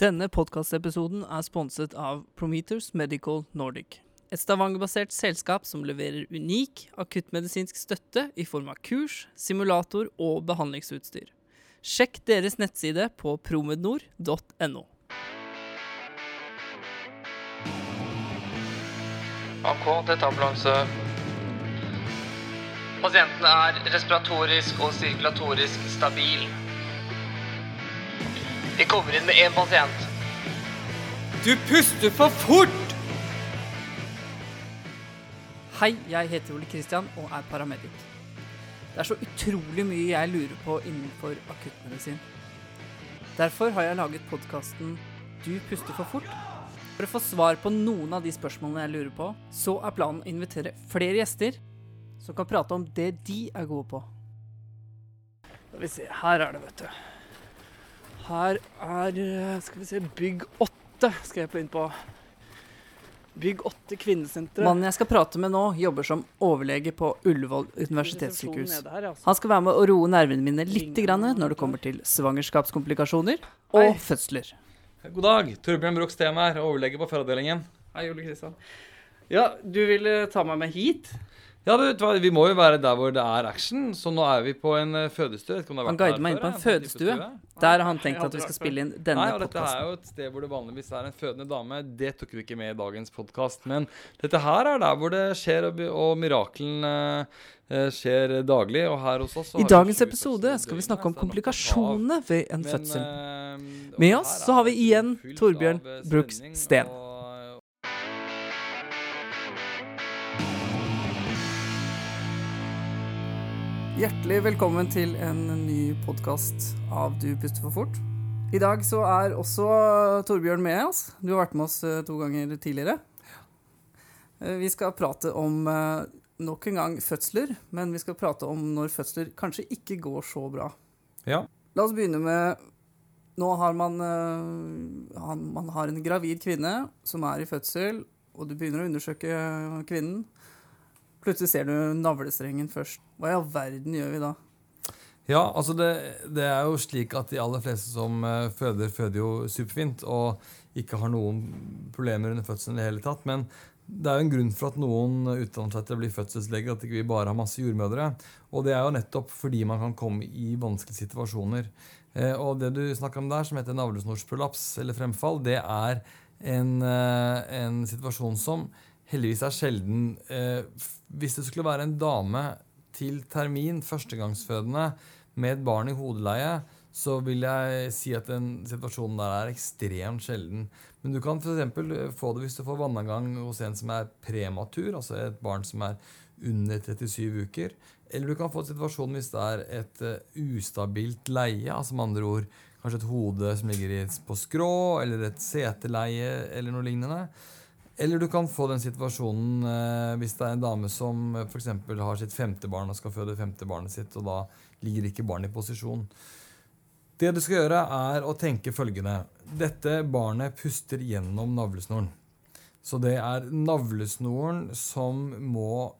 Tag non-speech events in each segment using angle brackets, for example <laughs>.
Denne podkastepisoden er sponset av Prometers Medical Nordic. Et Stavanger-basert selskap som leverer unik akuttmedisinsk støtte i form av kurs, simulator og behandlingsutstyr. Sjekk deres nettside på promednor.no. AK, dette ambulanse. Pasienten er respiratorisk og sirkulatorisk stabil. Vi kommer inn med én pasient. Du puster for fort! Hei, jeg heter Ole Kristian og er paramedic. Det er så utrolig mye jeg lurer på innenfor akuttmedisin. Derfor har jeg laget podkasten Du puster for fort. For å få svar på noen av de spørsmålene jeg lurer på, så er planen å invitere flere gjester som kan prate om det de er gode på. Skal vi se, her er det, vet du. Her er eh, Skal vi se Bygg 8 skal jeg inn på. Bygg 8 kvinnesenteret. Mannen jeg skal prate med nå, jobber som overlege på Ullevål universitetssykehus. Han skal være med å roe nervene mine litt grann når det kommer til svangerskapskomplikasjoner og Hei. fødsler. God dag. Torbjørn Broch Stem her, overlege på fødeavdelingen. Hei, Ole Kristian. Ja, du ville ta meg med hit? Ja, vet Vi må jo være der hvor det er action, så nå er vi på en eh, fødestue. Han guider meg inn på en fødestue. Der har han tenkt at vi skal spille inn denne og Dette er jo et sted hvor det vanligvis er en fødende dame. Det tok vi ikke med i dagens podkast. Men dette her er der hvor det skjer, og, og mirakelen eh, skjer daglig. Og her hos oss så I dagens episode skal vi snakke om komplikasjonene ved en fødsel. eh, Med oss så har vi igjen Torbjørn eh, Brooks Steen. Hjertelig velkommen til en ny podkast av Du puster for fort. I dag så er også Torbjørn med oss. Du har vært med oss eh, to ganger tidligere. Eh, Vi skal prate om eh, nok en gang fødsler, men vi skal prate om når fødsler kanskje ikke går så bra. Ja. La oss begynne med Nå har man, han, man har en gravid kvinne som er i fødsel, og du begynner å undersøke kvinnen. Plutselig ser du navlestrengen først. Hva i all verden gjør vi da? Ja, altså det, det er jo slik at de aller fleste som eh, føder, føder jo superfint og ikke har noen problemer under fødselen i det hele tatt. Men det er jo en grunn for at noen utdanner seg til å bli fødselslege, at ikke vi bare har masse jordmødre. Og det er jo nettopp fordi man kan komme i vanskelige situasjoner. Eh, og det du snakker om der, som heter navlesnorsprolaps eller fremfall, det er en, eh, en situasjon som heldigvis er sjelden. Eh, hvis det skulle være en dame til termin, førstegangsfødende, med et barn i hodeleie, så vil jeg si at den situasjonen der er ekstremt sjelden. Men du kan f.eks. få det hvis du får vannavgang hos en som er prematur, altså et barn som er under 37 uker. Eller du kan få en situasjon hvis det er et eh, ustabilt leie, altså med andre ord kanskje et hode som ligger på skrå, eller et seteleie, eller noe lignende. Eller du kan få den situasjonen eh, hvis det er en dame som for f.eks. har sitt femte barn og skal føde femte barnet sitt, og da ligger ikke barnet i posisjon. Det du skal gjøre, er å tenke følgende. Dette barnet puster gjennom navlesnoren. Så det er navlesnoren som må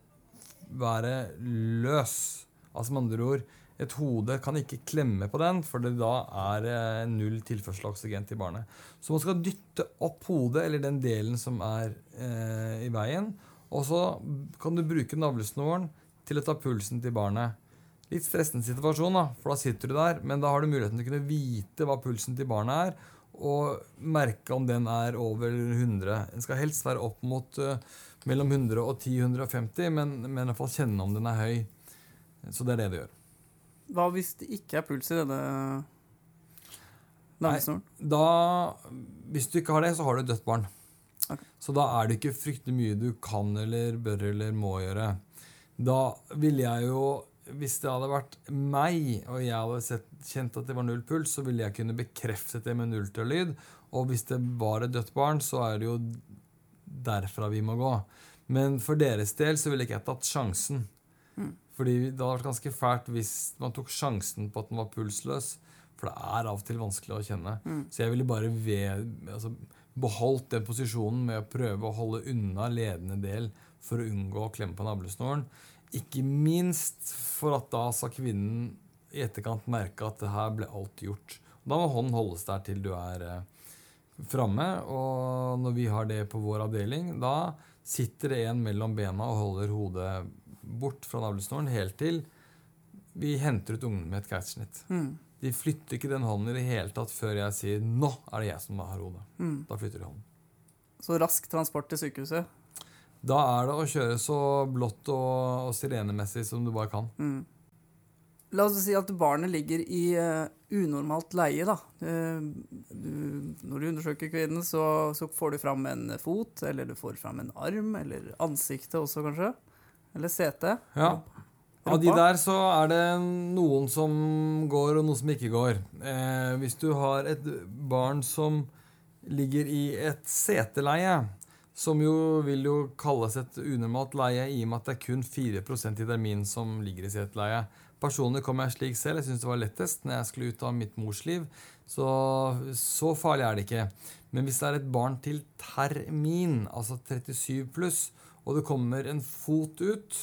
være løs. Altså med andre ord, et hode kan ikke klemme på den, for det da er eh, null tilførsel av oksygen til barnet. Så man skal dytte opp hodet, eller den delen som er eh, i veien. Og så kan du bruke navlesnoren til å ta pulsen til barnet. Litt stressende situasjon, da, for da sitter du der, men da har du muligheten til å kunne vite hva pulsen til barnet er, og merke om den er over 100. Den skal helst være opp mot uh, mellom 100 og 10-150, men, men i hvert fall kjenne om den er høy. Så det er det du gjør. Hva hvis det ikke er puls i denne navlesnoren? Da, hvis du ikke har det, så har du et dødt barn. Okay. Så da er det ikke fryktelig mye du kan eller bør eller må gjøre. Da ville jeg jo Hvis det hadde vært meg, og jeg hadde sett, kjent at det var null puls, så ville jeg kunne bekreftet det med nulltørlyd. Og hvis det var et dødt barn, så er det jo derfra vi må gå. Men for deres del så ville ikke jeg tatt sjansen. Fordi det hadde vært ganske fælt hvis man tok sjansen på at den var pulsløs. For det er av og til vanskelig å kjenne. Så jeg ville bare ved, altså, beholdt den posisjonen med å prøve å holde unna ledende del for å unngå å klemme på navlesnoren. Ikke minst for at da sa kvinnen i etterkant merke at det her ble alt gjort. Da må hånden holdes der til du er, eh, framme. Og når vi har det på vår avdeling, da sitter det en mellom bena og holder hodet bort fra navlesnoren helt til vi henter ut ungen med et keisersnitt. Mm. De flytter ikke den hånden i det hele tatt før jeg sier 'nå er det jeg som har hodet'. Mm. Da flytter de hånden. Så rask transport til sykehuset. Da er det å kjøre så blått og, og sirenemessig som du bare kan. Mm. La oss si at barnet ligger i eh, unormalt leie. da. Eh, du, når du undersøker kvinnen, så, så får du fram en fot, eller du får fram en arm, eller ansiktet også, kanskje. Eller sete. Ja. Av de der så er det noen som går, og noen som ikke går. Eh, hvis du har et barn som ligger i et seteleie, som jo vil jo kalles et unormalt leie i og med at det er kun 4% i termin som ligger i seteleie. Personlig kom jeg slik selv. Jeg syntes det var lettest når jeg skulle ut av mitt morsliv. Så, så farlig er det ikke. Men hvis det er et barn til termin, altså 37 pluss, og det kommer en fot ut,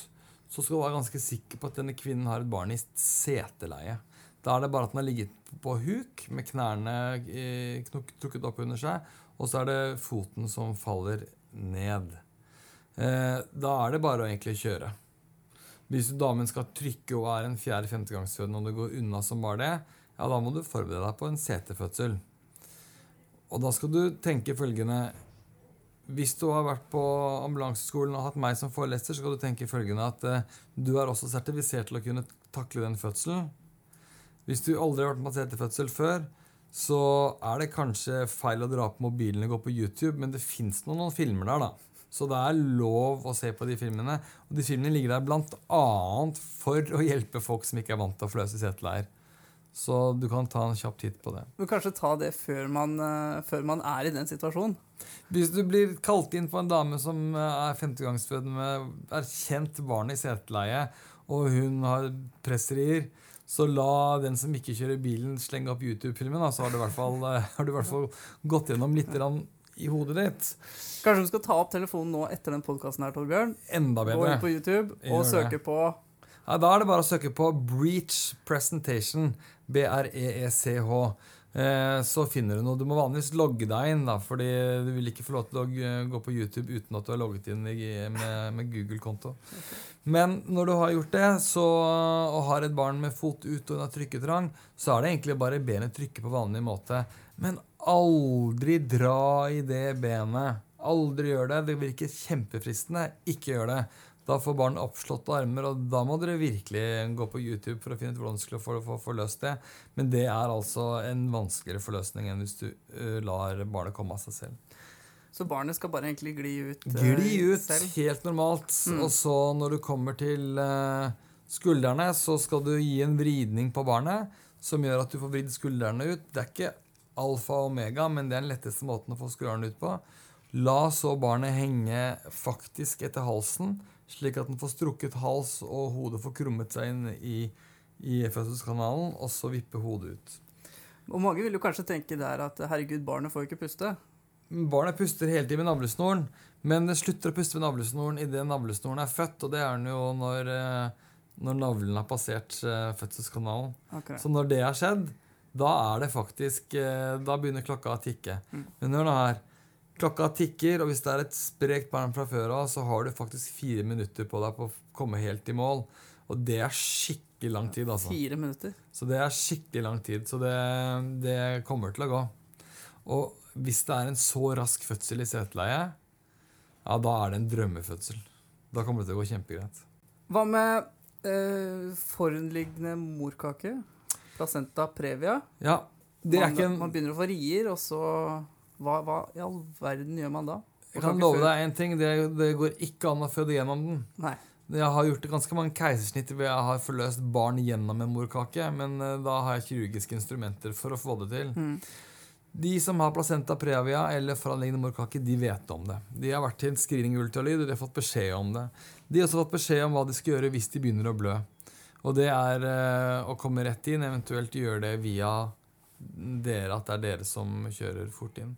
så skal du være ganske sikker på at denne kvinnen har et barn i seteleie. Da er det bare at den har ligget på huk med knærne eh, trukket opp under seg, og så er det foten som faller ned. Eh, da er det bare å egentlig kjøre. Hvis damen skal trykke og er en fjerde-femtegangsfødende og det går unna som bare det, ja, da må du forberede deg på en setefødsel. Og da skal du tenke følgende Hvis du har vært på ambulanseskolen og hatt meg som foreleser, så skal du tenke følgende at eh, du er også sertifisert til å kunne takle den fødselen. Hvis du aldri har vært på setefødsel før, så er det kanskje feil å dra på mobilen og gå på YouTube, men det fins noen, noen filmer der, da. Så det er lov å se på de filmene. Og de filmene ligger der bl.a. for å hjelpe folk som ikke er vant til å fløse seteleier. Så du kan ta en kjapp titt på det. Men kanskje ta det før man, eh, før man er i den situasjonen. Hvis du blir kalt inn på en dame som eh, er femtegangsfødende med erkjent barn i seteleie, og hun har presserier, så la den som ikke kjører bilen, slenge opp YouTube-filmen. Så har du fall, eh, har du i hvert fall gått gjennom litt i hodet ditt. Kanskje du skal ta opp telefonen nå etter den podkasten her, Torbjørn. Enda bedre. Gå inn på YouTube og søke på Nei, da er det bare å søke på Breach Presentation. B-r-e-e-c-h. Eh, så finner du noe. Du må vanligvis logge deg inn, da, fordi du vil ikke få lov til å gå på YouTube uten at du har logget inn med, med Google-konto. Men når du har gjort det, så, og har et barn med fot ut og har trykketrang, så er det egentlig bare benet trykke på vanlig måte. Men aldri dra i det benet. Aldri gjør det. Det virker kjempefristende. Ikke gjør det. Da får barn oppslåtte armer, og da må dere virkelig gå på YouTube for å finne ut hvordan du skal få, få, få løst det. Men det er altså en vanskeligere forløsning enn hvis du lar barnet komme av seg selv. Så barnet skal bare egentlig gli ut Gli ut selv. helt normalt. Mm. Og så når du kommer til skuldrene, så skal du gi en vridning på barnet som gjør at du får vridd skuldrene ut. Det er ikke alfa og omega, men det er den letteste måten å få skuldrene ut på. La så barnet henge faktisk etter halsen, slik at den får strukket hals og hodet får krummet seg inn i, i fødselskanalen, og så vippe hodet ut. Og mange vil jo kanskje tenke der at herregud, barnet får ikke puste. Barnet puster hele tiden med navlesnoren, men det slutter å puste med navlesnoren idet navlesnoren er født, og det er den jo når, eh, når navlen har passert eh, fødselskanalen. Okay. Så når det har skjedd, da er det faktisk eh, Da begynner klokka å tikke. Mm. Men hør nå her. Klokka tikker, og hvis det er et sprekt barn fra før av, så har du faktisk fire minutter på deg på å komme helt i mål. Og det er skikkelig lang tid, altså. Fire minutter. Så det er skikkelig lang tid. Så det, det kommer til å gå. Og hvis det er en så rask fødsel i seteleie, ja, da er det en drømmefødsel. Da kommer det til å gå kjempegreit. Hva med eh, foranliggende morkake? Placenta previa? Ja, det er man, ikke en man begynner å få rier, og så hva, hva i all verden gjør man da? Jeg kan love deg en ting. Det, det går ikke an å føde gjennom den. Nei. Jeg har gjort ganske mange keisersnitt hvor jeg har forløst barn gjennom en morkake, men eh, da har jeg kirurgiske instrumenter for å få det til. Mm. De som har placenta previa eller foranliggende morkake, de vet om det. De har vært til en screening ultralyd, og de har fått beskjed om det. De har også fått beskjed om hva de skal gjøre hvis de begynner å blø. Og det er eh, å komme rett inn, eventuelt gjøre det via dere, at det er dere som kjører fort inn.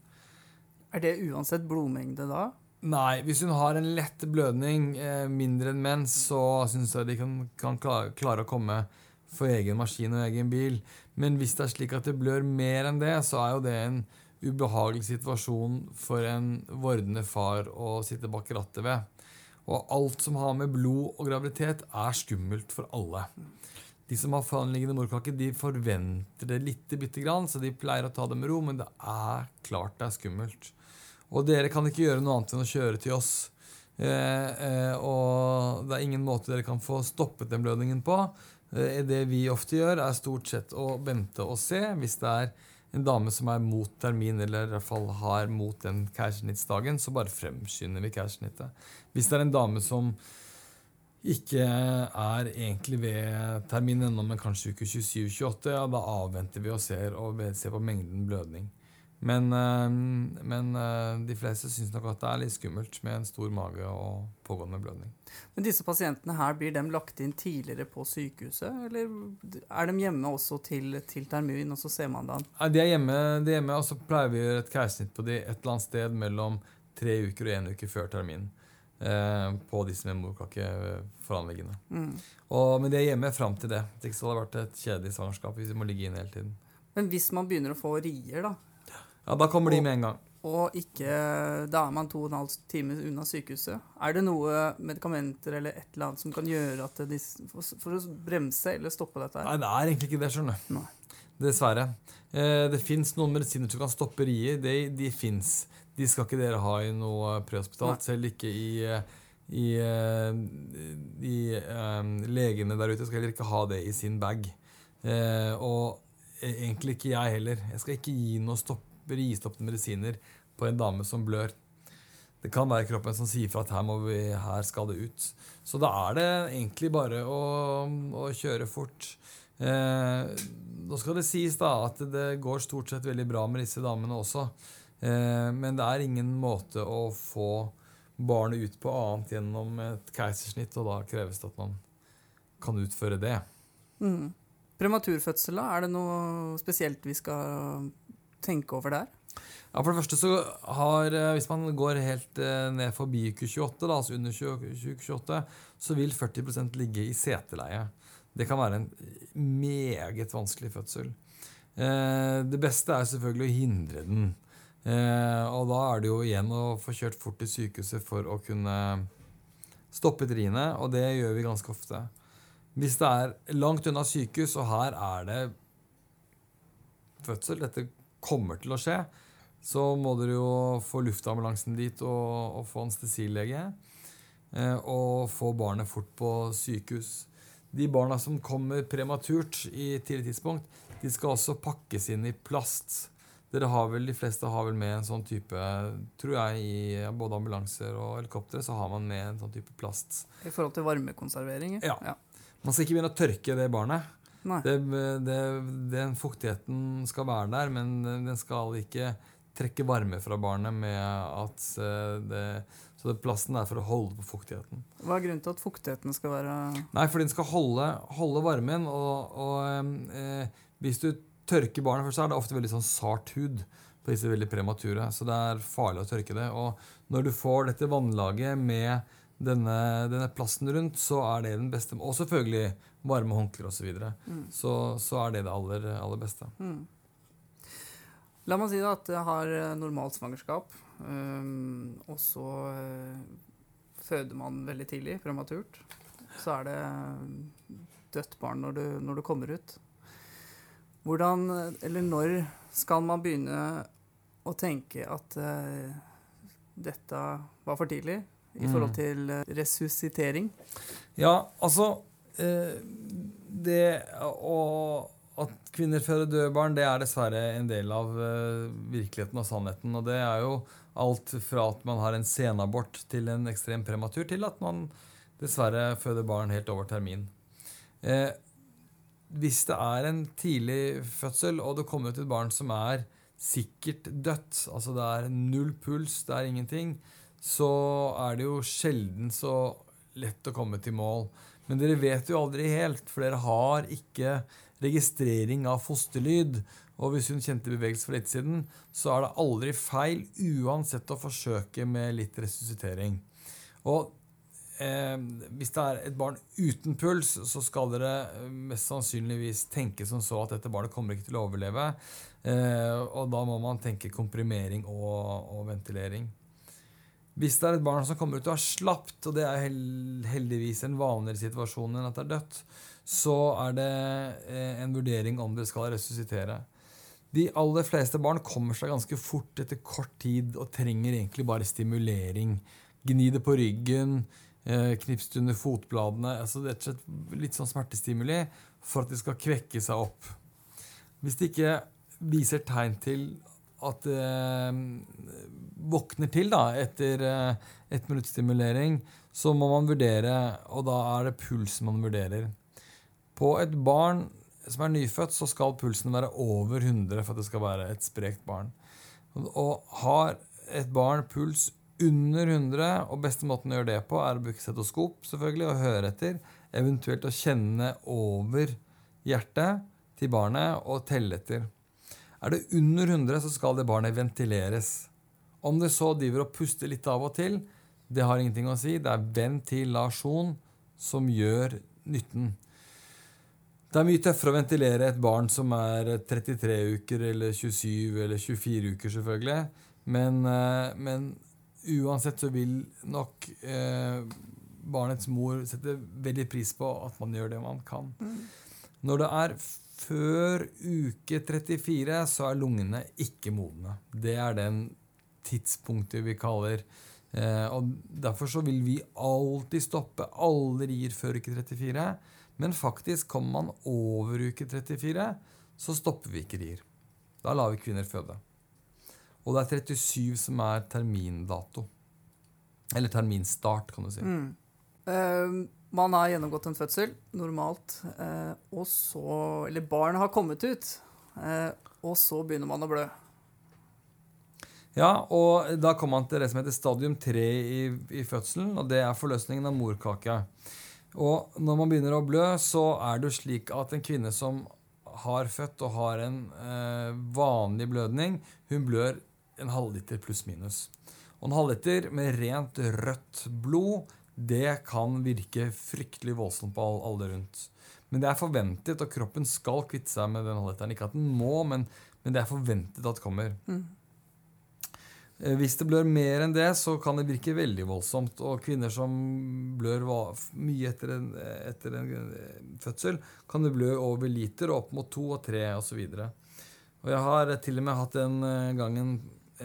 Er det uansett blodmengde da? Nei, hvis hun har en lett blødning, eh, mindre enn mens, så syns jeg de kan, kan klare, klare å komme for egen maskin og egen bil. Men hvis det er slik at det blør mer enn det, så er jo det en ubehagelig situasjon for en vordende far å sitte bak rattet ved. Og alt som har med blod og graviditet, er skummelt for alle. De som har foranliggende morkake, de forventer det lite bitte grann, så de pleier å ta det med ro, men det er klart det er skummelt. Og dere kan ikke gjøre noe annet enn å kjøre til oss. Eh, eh, og det er ingen måte dere kan få stoppet den blødningen på. Eh, det vi ofte gjør, er stort sett å vente og se. Hvis det er en dame som er mot termin, eller i hvert fall har mot den keisersnittsdagen, så bare fremskynder vi keisersnittet. Hvis det er en dame som ikke er egentlig ved termin ennå, men kanskje uke 27-28, ja, da avventer vi og ser, og ser på mengden blødning. Men, eh, men, eh, de fleste syns nok at det er litt skummelt med en stor mage og pågående blødning. Men disse pasientene her, blir de lagt inn tidligere på sykehuset, eller er de hjemme også til, til termin, og så ser man det an? Ja, de er hjemme, de er hjemme, og så pleier vi å gjøre et keisersnitt på de et eller annet sted mellom tre uker og én uke før termin. Eh, på disse med morkakeforanliggende. Mm. men de er hjemme fram til det. Det hadde vært et kjedelig svangerskap hvis de må ligge inne hele tiden. Men hvis man begynner å få rier, da? Ja, Da kommer de med en gang. Og ikke, da er man to og en halv time unna sykehuset. Er det noe medikamenter eller et eller annet som kan gjøre at de, for, å bremse eller stoppe dette? her? Nei, det er egentlig ikke det, skjønner du. Dessverre. Eh, det fins noen medisiner som kan stoppe rier. De, de fins. De skal ikke dere ha i noe prehospitalt, selv ikke i, i, i um, Legene der ute skal heller ikke ha det i sin bag. Uh, og egentlig ikke jeg heller. Jeg skal ikke gi noe stopp ristoppende medisiner på en dame som blør. Det kan være kroppen som sier fra at her, vi, her skal det ut. Så da er det egentlig bare å, å kjøre fort. Eh, skal det sies da at det går stort sett veldig bra med disse damene også. Eh, men det er ingen måte å få barnet ut på annet gjennom et keisersnitt, og da kreves det at man kan utføre det. Mm. Prematurfødsel, er det noe spesielt vi skal tenke over der? Ja, For det første så har eh, Hvis man går helt eh, ned forbi uke 28, da, altså under uke 28, så vil 40% ligge i seteleie. Det kan være en meget vanskelig fødsel. Eh, det beste er selvfølgelig å hindre den. Og da er det jo igjen å få kjørt fort til sykehuset for å kunne stoppe triene, og det gjør vi ganske ofte. Hvis det er langt unna sykehus, og her er det fødsel Dette kommer til å skje, så må dere jo få luftambulansen dit og, og få anestesilege. Eh, og få barnet fort på sykehus. De barna som kommer prematurt i tidlig tidspunkt, de skal også pakkes inn i plast. Dere har vel, De fleste har vel med en sånn type Tror jeg i både ambulanser og helikoptre så har man med en sånn type plast. I forhold til varmekonservering? Ja. ja. Man skal ikke begynne å tørke det barnet. Det, det, den fuktigheten skal være der, men den skal ikke trekke varme fra barnet med at eh, det, Så det, plassen er for å holde på fuktigheten. Hva er grunnen til at fuktigheten skal være Nei, for den skal holde, holde varmen. Og, og eh, hvis du tørker barnet først, så er det ofte veldig sånn sart hud på disse veldig premature. Så det er farlig å tørke det. Og når du får dette vannlaget med denne, denne plassen rundt, så er det den beste. Og selvfølgelig varme håndklær osv. Så, videre. mm. så Så er det det aller, aller beste. Mm. La meg si da at jeg har eh, normalt svangerskap, um, og så uh, føder man veldig tidlig, prematurt. Så er det dødt barn når du, når du kommer ut. Hvordan, eller når, skal man begynne å tenke at uh, dette var for tidlig? I forhold mm. til eh, resuscitering? Ja, altså eh, Det å at kvinner føder døde barn, det er dessverre en del av uh, virkeligheten og sannheten. Og det er jo alt fra at man har en senabort til en ekstrem prematur, til at man dessverre føder barn helt over termin. Eh, hvis det er en tidlig fødsel, og det kommer ut et barn som er sikkert dødt, altså det er null puls, det er ingenting, så er det jo sjelden så lett å komme til mål. Men dere vet jo aldri helt, for dere har ikke registrering av fosterlyd. Og hvis hun kjente bevegelse for litt siden, så er det aldri feil uansett å forsøke med litt resuscitering. Og eh, hvis det er et barn uten puls, så skal dere mest sannsynligvis tenke som så at dette barnet kommer ikke til å overleve. Eh, og da må man tenke komprimering og, og, ventilering. Hvis det er et barn som kommer ut og har slapt, og det er heldigvis en vanligere situasjon enn at det er dødt, så er det eh, en vurdering om det skal resuscitere. De aller fleste barn kommer seg ganske fort etter kort tid og trenger egentlig bare stimulering. Gni det på ryggen, eh, knips det under fotbladene. altså rett og slett Litt sånn smertestimuli for at de skal kvekke seg opp. Hvis de ikke viser tegn til at det eh, våkner til da, etter eh, ett minutts stimulering, så må man vurdere, og da er det pulsen man vurderer. På et barn som er nyfødt, så skal pulsen være over 100 for at det skal være et sprekt barn. Og har et barn puls under 100, og beste måten å gjøre det på, er å bruke stetoskop selvfølgelig, og høre etter, eventuelt å kjenne over hjertet til barnet og telle etter. Er det under 100, så skal det barnet ventileres. Om det så driver og puster litt av og til, det har ingenting å si. Det er ventilasjon som gjør nytten. Det er mye tøffere å ventilere et barn som er 33 uker eller 27 eller 24 uker, selvfølgelig. Men, eh, men uansett så vil nok eh, barnets mor sette veldig pris på at man gjør det man kan. Mm. Når det er før uke 34, så er lungene ikke modne. Det er den tidspunktet vi kaller eh, og Derfor så vil vi alltid stoppe alle rier før uke 34. Men faktisk kommer man over uke 34, så stopper vi ikke rier. Da lar vi kvinner føde. Og det er 37 som er termindato. Eller terminstart, kan du si. Mm. Uh, man har gjennomgått en fødsel, normalt, uh, og så Eller barnet har kommet ut, uh, og så begynner man å blø. Ja, og da kommer man til det som heter stadium 3 i, i fødselen, og det er forløsningen av morkake. Og når man begynner å blø, så er det jo slik at en kvinne som har født og har en eh, vanlig blødning, hun blør en halvliter pluss-minus. Og en halvliter med rent rødt blod, det kan virke fryktelig voldsomt på alle rundt. Men det er forventet, og kroppen skal kvitte seg med den halvliteren. Ikke at den må, men, men det er forventet at det kommer. Mm. Eh, hvis det blør mer enn det, så kan det virke veldig voldsomt. Og kvinner som blør mye etter en, etter en eh, fødsel, kan det blø over liter, opp mot to og tre osv. Og, og jeg har til og med hatt en eh, gang en,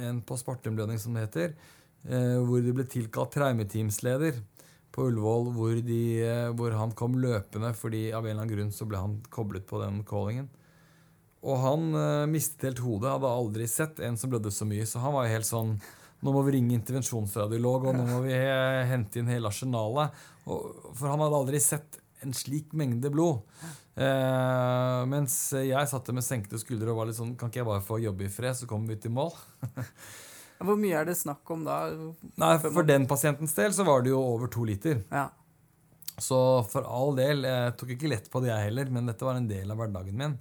en postpartumblødning, som det heter, hvor det ble tilkalt traumeteamsleder på Ullevål, hvor, de, hvor han kom løpende fordi av en eller annen grunn så ble han koblet på den callingen. Og han uh, mistet helt hodet. Hadde aldri sett en som blødde så mye. Så han var jo helt sånn Nå må vi ringe intervensjonsradiolog, og nå må vi he hente inn hele arsenalet. Og, for han hadde aldri sett en slik mengde blod. Uh, mens jeg satte med senkede skuldre og var litt sånn Kan ikke jeg bare få jobbe i fred, så kommer vi til mål? <laughs> Hvor mye er det snakk om da? Nei, For den pasientens del så var det jo over to liter. Ja. Så for all del, jeg tok ikke lett på det, jeg heller, men dette var en del av hverdagen min.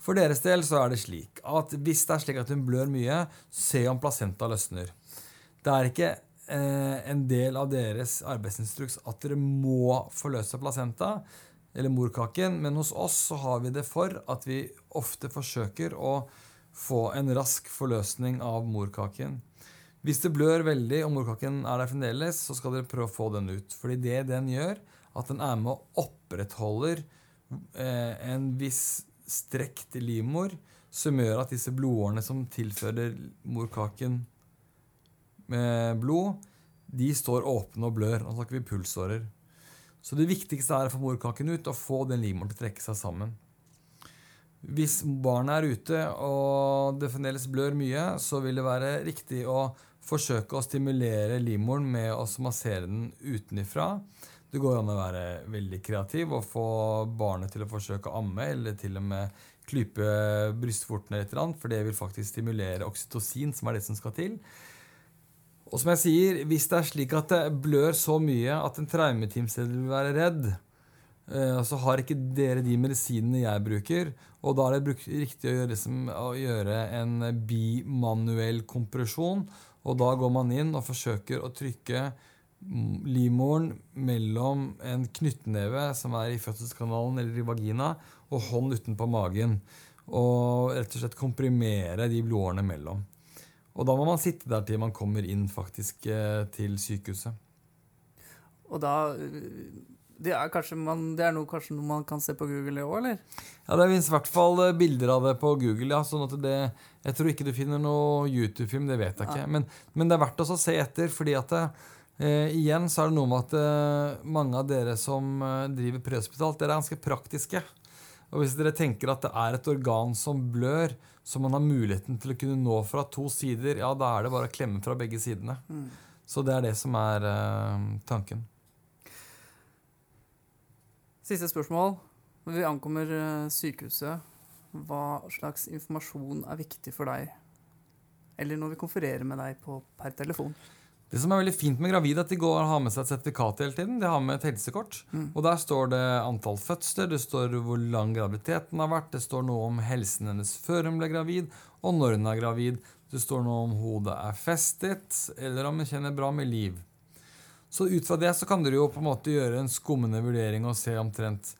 For deres del så er det slik at hvis det er slik at hun blør mye, se om placenta løsner. Det er ikke eh, en del av deres arbeidsinstruks at dere må forløse placenta eller morkaken, men hos oss så har vi det for at vi ofte forsøker å få en rask forløsning av morkaken. Hvis det blør veldig og morkaken er der fremdeles, så skal dere prøve å få den ut. Fordi det den gjør, at den er med og opprettholder eh, en viss strekk til livmor som gjør at disse blodårene som tilfører morkaken med blod, de står åpne og blør. Nå snakker vi pulsårer. Så det viktigste er å få morkaken ut og få den livmoren til å trekke seg sammen. Hvis barnet er ute og det fremdeles blør mye, så vil det være riktig å forsøke å stimulere livmoren med å massere den utenifra. Det går an å være veldig kreativ og få barnet til å forsøke å amme, eller til og med klype brystvortene litt, for det vil faktisk stimulere oksytocin, som er det som skal til. Og som jeg sier, hvis det er slik at det blør så mye at en traumeteamsleder vil være redd, så har ikke dere de medisinene jeg bruker. Og da er det riktig å gjøre, liksom, å gjøre en bimanuell kompresjon. Og da går man inn og forsøker å trykke livmoren mellom en knyttneve som er i fødselskanalen eller i vagina, og hånd utenpå magen. og rett og slett komprimere de blodårene mellom. Og da må man sitte der til man kommer inn faktisk eh, til sykehuset. Og da Det er, kanskje man, det er noe, kanskje noe man kan se på Google òg, eller? Ja, Det finnes i hvert fall eh, bilder av det på Google. ja, sånn at det, Jeg tror ikke du finner noe YouTube-film, det vet jeg ikke. Men, men, det er verdt å se etter, fordi at det, eh, igjen så er det noe med at eh, mange av dere som eh, driver prehospitalt, dere er ganske praktiske. Og hvis dere tenker at det er et organ som blør, som man har muligheten til å kunne nå fra to sider, ja, da er det bare å klemme fra begge sidene. Mm. Så det er det som er eh, tanken. Siste spørsmål. Når vi ankommer øh, sykehuset, hva slags informasjon er viktig for deg? Eller når vi konfererer med deg på, per telefon? Det som er veldig fint med gravide, er at de går og har med seg et sertifikat hele tiden. De har med et helsekort. Mm. Og der står det antall fødsler, det står hvor lang graviditeten har vært, det står noe om helsen hennes før hun ble gravid, og når hun er gravid. Det står noe om hodet er festet, eller om hun kjenner bra med liv. Så ut fra det så kan dere jo på en måte gjøre en skummende vurdering og se omtrent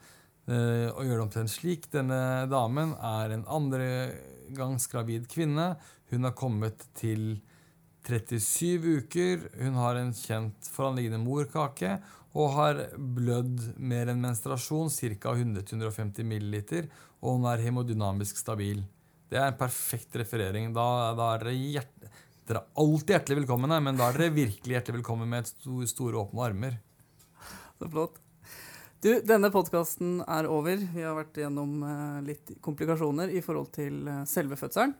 eh, og gjøre det omtrent slik. Denne damen er en andregangs gravid kvinne. Hun har kommet til 37 uker. Hun har en kjent foranliggende morkake og har blødd mer enn menstruasjon, ca. 100-150 ml, og hun er hemodynamisk stabil. Det er en perfekt referering. Da, da er det hjert, dere er alltid hjertelig velkomne, men da er dere virkelig hjertelig velkommen med store, store, åpne armer. Så flott. Du, denne podkasten er over. Vi har vært gjennom eh, litt komplikasjoner i forhold til eh, selve fødselen.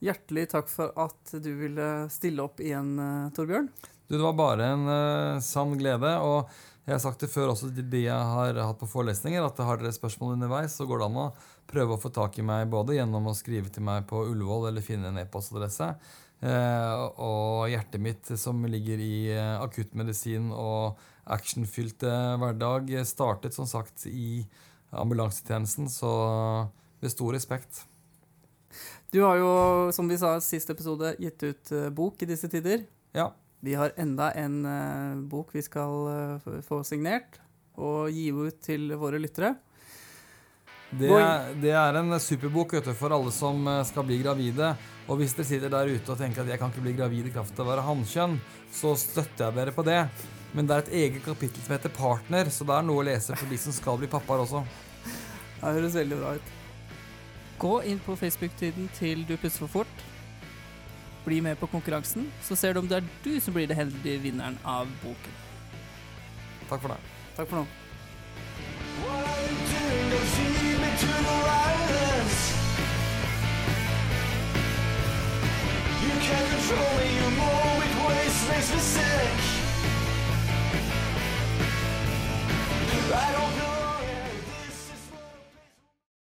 Hjertelig takk for at du ville stille opp igjen, eh, Torbjørn. Du, det var bare en uh, sann glede. Og jeg har sagt det før også til de jeg har hatt på forelesninger, at har dere spørsmål underveis, så går det an å prøve å få tak i meg både gjennom å skrive til meg på Ullevål eller finne en e-postadresse. Eh, og hjertet mitt, som ligger i eh, akuttmedisin og actionfylte hverdag, startet som sagt i ambulansetjenesten, så med stor respekt. Du har jo, som vi sa i siste episode, gitt ut eh, bok i disse tider. Ja. Vi har enda en eh, bok vi skal eh, få signert og gi ut til våre lyttere. Det, Gå det er en superbok vet du, for alle som eh, skal bli gravide. Og hvis dere sitter der ute og tenker at jeg kan ikke bli gravid i kraft av å være hannkjønn, så støtter jeg dere på det. Men det er et eget kapittel som heter partner, så det er noe å lese for de som skal bli pappaer også. Det høres veldig bra ut. Gå inn på Facebook-tiden til Du pusser for fort. Bli med på konkurransen, så ser du om det er du som blir den heldige vinneren av boken. Takk for det. Takk for nå. can't control me You. anymore With ways makes me sick I don't